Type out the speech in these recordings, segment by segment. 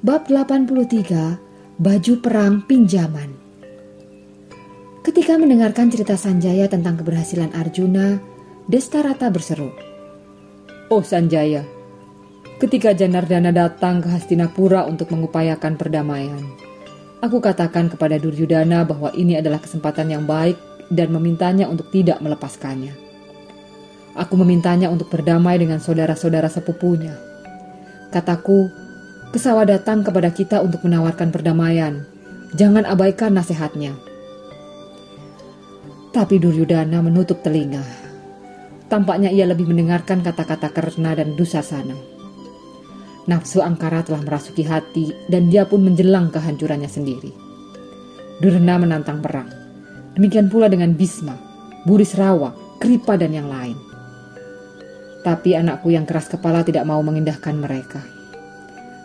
Bab 83 Baju Perang Pinjaman Ketika mendengarkan cerita Sanjaya tentang keberhasilan Arjuna, Destarata berseru. Oh Sanjaya, ketika Janardana datang ke Hastinapura untuk mengupayakan perdamaian, aku katakan kepada Duryudana bahwa ini adalah kesempatan yang baik dan memintanya untuk tidak melepaskannya. Aku memintanya untuk berdamai dengan saudara-saudara sepupunya. Kataku, Kesawa datang kepada kita untuk menawarkan perdamaian. Jangan abaikan nasihatnya. Tapi Duryudana menutup telinga. Tampaknya ia lebih mendengarkan kata-kata Karna dan Dusasana. Nafsu Angkara telah merasuki hati dan dia pun menjelang kehancurannya sendiri. Durna menantang perang. Demikian pula dengan Bisma, Burisrawa, Kripa dan yang lain. Tapi anakku yang keras kepala tidak mau mengindahkan mereka.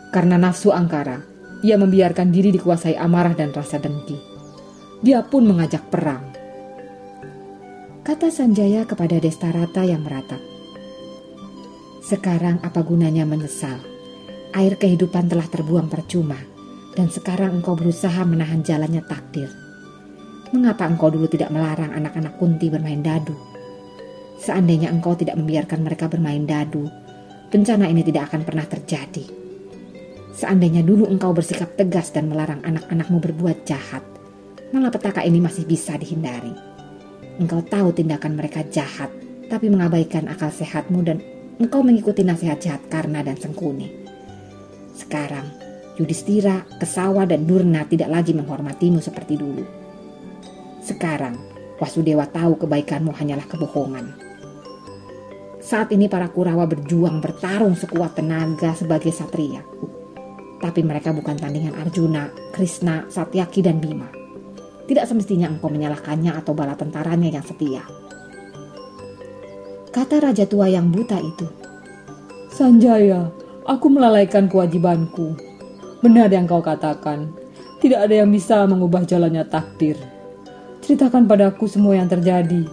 Karena nafsu angkara, ia membiarkan diri dikuasai amarah dan rasa dengki. Dia pun mengajak perang. Kata Sanjaya kepada Destarata yang meratap. Sekarang apa gunanya menyesal? Air kehidupan telah terbuang percuma, dan sekarang engkau berusaha menahan jalannya takdir. Mengapa engkau dulu tidak melarang anak-anak kunti bermain dadu? Seandainya engkau tidak membiarkan mereka bermain dadu, bencana ini tidak akan pernah terjadi. Seandainya dulu engkau bersikap tegas dan melarang anak-anakmu berbuat jahat, malah petaka ini masih bisa dihindari. Engkau tahu tindakan mereka jahat, tapi mengabaikan akal sehatmu dan engkau mengikuti nasihat jahat Karna dan Sengkuni. Sekarang, Yudhistira, Kesawa, dan Durna tidak lagi menghormatimu seperti dulu. Sekarang, Wasudewa tahu kebaikanmu hanyalah kebohongan. Saat ini para Kurawa berjuang bertarung sekuat tenaga sebagai satria tapi mereka bukan tandingan Arjuna, Krishna, Satyaki, dan Bima. Tidak semestinya engkau menyalahkannya atau bala tentaranya yang setia. Kata raja tua yang buta itu. Sanjaya, aku melalaikan kewajibanku. Benar yang kau katakan. Tidak ada yang bisa mengubah jalannya takdir. Ceritakan padaku semua yang terjadi,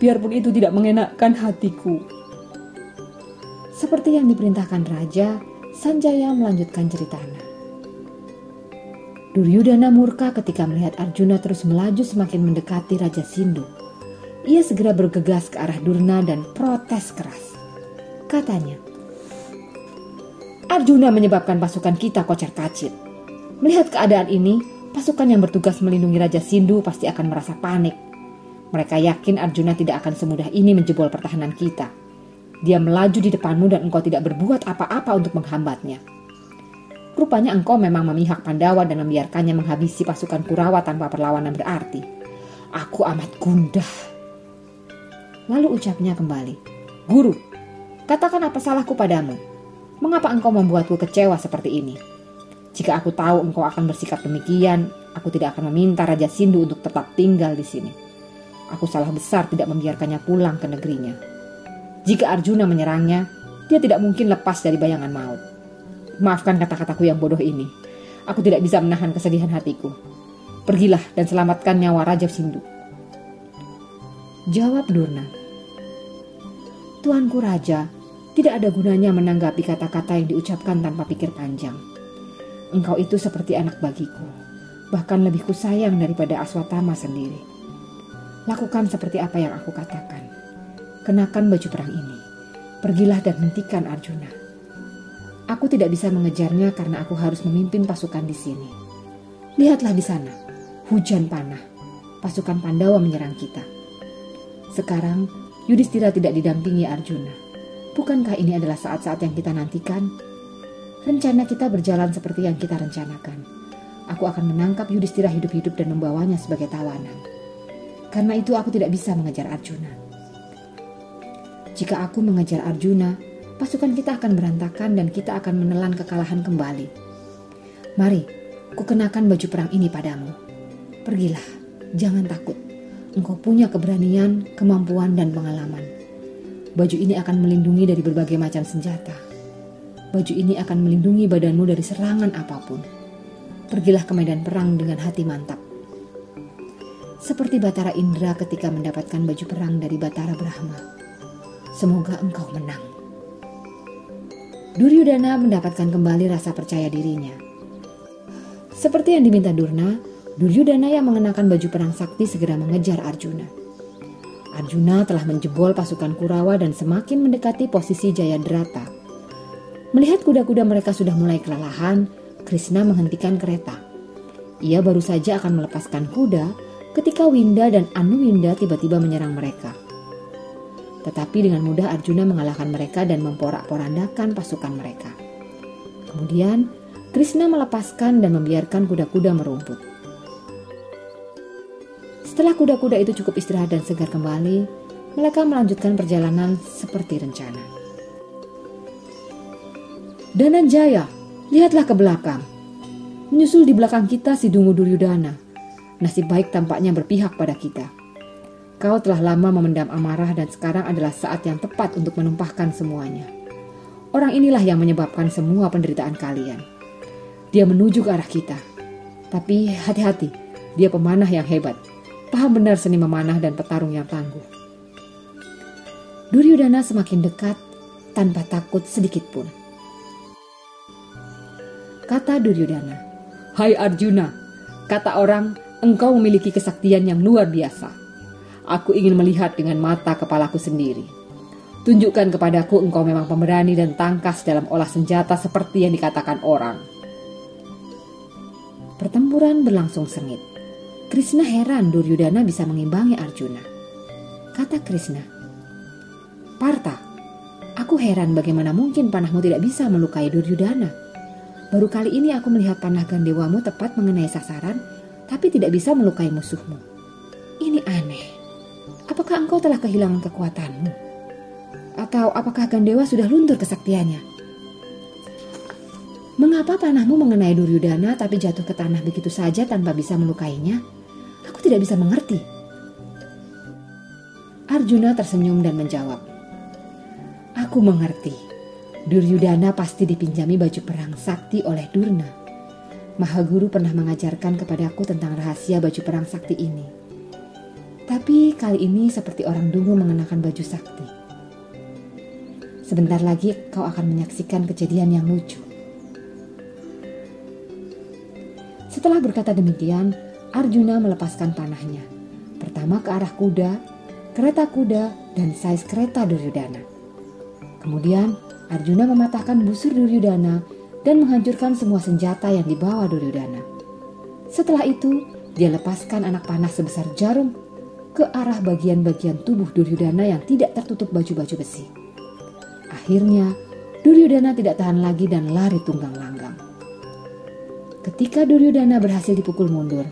biarpun itu tidak mengenakkan hatiku. Seperti yang diperintahkan raja, Sanjaya melanjutkan ceritanya. Duryudana murka ketika melihat Arjuna terus melaju semakin mendekati Raja Sindu. Ia segera bergegas ke arah Durna dan protes keras. Katanya, Arjuna menyebabkan pasukan kita kocar kacir. Melihat keadaan ini, pasukan yang bertugas melindungi Raja Sindu pasti akan merasa panik. Mereka yakin Arjuna tidak akan semudah ini menjebol pertahanan kita. Dia melaju di depanmu dan engkau tidak berbuat apa-apa untuk menghambatnya. Rupanya engkau memang memihak Pandawa dan membiarkannya menghabisi pasukan Kurawa tanpa perlawanan berarti. Aku amat gundah. Lalu ucapnya kembali, Guru, katakan apa salahku padamu? Mengapa engkau membuatku kecewa seperti ini? Jika aku tahu engkau akan bersikap demikian, aku tidak akan meminta Raja Sindu untuk tetap tinggal di sini. Aku salah besar tidak membiarkannya pulang ke negerinya. Jika Arjuna menyerangnya, dia tidak mungkin lepas dari bayangan maut. Maafkan kata-kataku yang bodoh ini. Aku tidak bisa menahan kesedihan hatiku. Pergilah dan selamatkan nyawa Raja Sindu. Jawab Durna. Tuanku Raja, tidak ada gunanya menanggapi kata-kata yang diucapkan tanpa pikir panjang. Engkau itu seperti anak bagiku, bahkan lebih kusayang daripada Aswatama sendiri. Lakukan seperti apa yang aku katakan kenakan baju perang ini. Pergilah dan hentikan Arjuna. Aku tidak bisa mengejarnya karena aku harus memimpin pasukan di sini. Lihatlah di sana, hujan panah. Pasukan Pandawa menyerang kita. Sekarang Yudhistira tidak didampingi Arjuna. Bukankah ini adalah saat-saat yang kita nantikan? Rencana kita berjalan seperti yang kita rencanakan. Aku akan menangkap Yudhistira hidup-hidup dan membawanya sebagai tawanan. Karena itu aku tidak bisa mengejar Arjuna. Jika aku mengejar Arjuna, pasukan kita akan berantakan dan kita akan menelan kekalahan kembali. Mari, kukenakan baju perang ini padamu. Pergilah, jangan takut. Engkau punya keberanian, kemampuan, dan pengalaman. Baju ini akan melindungi dari berbagai macam senjata. Baju ini akan melindungi badanmu dari serangan apa pun. Pergilah ke medan perang dengan hati mantap seperti Batara Indra ketika mendapatkan baju perang dari Batara Brahma. Semoga engkau menang. Duryudana mendapatkan kembali rasa percaya dirinya. Seperti yang diminta Durna, Duryudana yang mengenakan baju perang sakti segera mengejar Arjuna. Arjuna telah menjebol pasukan Kurawa dan semakin mendekati posisi Jayadrata. Melihat kuda-kuda mereka sudah mulai kelelahan, Krishna menghentikan kereta. Ia baru saja akan melepaskan kuda ketika Winda dan Anu Winda tiba-tiba menyerang mereka. Tetapi dengan mudah Arjuna mengalahkan mereka dan memporak-porandakan pasukan mereka. Kemudian, Krishna melepaskan dan membiarkan kuda-kuda merumput. Setelah kuda-kuda itu cukup istirahat dan segar kembali, mereka melanjutkan perjalanan seperti rencana. Dananjaya, lihatlah ke belakang. Menyusul di belakang kita si Dungu Duryudana nasib baik tampaknya berpihak pada kita. Kau telah lama memendam amarah dan sekarang adalah saat yang tepat untuk menumpahkan semuanya. Orang inilah yang menyebabkan semua penderitaan kalian. Dia menuju ke arah kita. Tapi hati-hati, dia pemanah yang hebat. Paham benar seni memanah dan petarung yang tangguh. Duryudana semakin dekat tanpa takut sedikit pun. Kata Duryudana, Hai Arjuna, kata orang engkau memiliki kesaktian yang luar biasa. Aku ingin melihat dengan mata kepalaku sendiri. Tunjukkan kepadaku engkau memang pemberani dan tangkas dalam olah senjata seperti yang dikatakan orang. Pertempuran berlangsung sengit. Krishna heran Duryudana bisa mengimbangi Arjuna. Kata Krishna, Parta, aku heran bagaimana mungkin panahmu tidak bisa melukai Duryudana. Baru kali ini aku melihat panah gandewamu tepat mengenai sasaran tapi tidak bisa melukai musuhmu. Ini aneh. Apakah engkau telah kehilangan kekuatanmu? Atau apakah Gandewa sudah luntur kesaktiannya? Mengapa panahmu mengenai Duryudana tapi jatuh ke tanah begitu saja tanpa bisa melukainya? Aku tidak bisa mengerti. Arjuna tersenyum dan menjawab, Aku mengerti. Duryudana pasti dipinjami baju perang sakti oleh Durna. Mahaguru pernah mengajarkan kepadaku tentang rahasia baju perang sakti ini. Tapi kali ini seperti orang dulu mengenakan baju sakti. Sebentar lagi kau akan menyaksikan kejadian yang lucu. Setelah berkata demikian, Arjuna melepaskan panahnya. Pertama ke arah kuda, kereta kuda, dan sais kereta Duryudana. Kemudian Arjuna mematahkan busur Duryudana dan menghancurkan semua senjata yang dibawa Duryudana. Setelah itu, dia lepaskan anak panah sebesar jarum ke arah bagian-bagian tubuh Duryudana yang tidak tertutup baju-baju besi. Akhirnya, Duryudana tidak tahan lagi dan lari tunggang langgang. Ketika Duryudana berhasil dipukul mundur,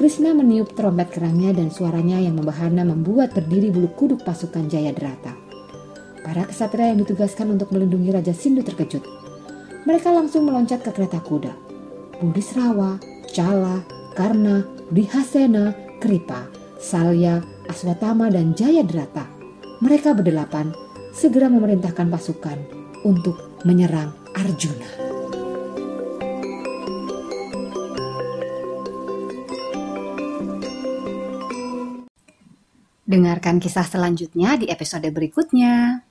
Krishna meniup trompet kerangnya dan suaranya yang membahana membuat berdiri bulu kuduk pasukan Jayadrata. Para kesatria yang ditugaskan untuk melindungi Raja Sindu terkejut mereka langsung meloncat ke kereta kuda. Budisrawa, Cala, Karna, Dihasena, Kripa, Salya, Aswatama, dan Jayadrata. Mereka berdelapan segera memerintahkan pasukan untuk menyerang Arjuna. Dengarkan kisah selanjutnya di episode berikutnya.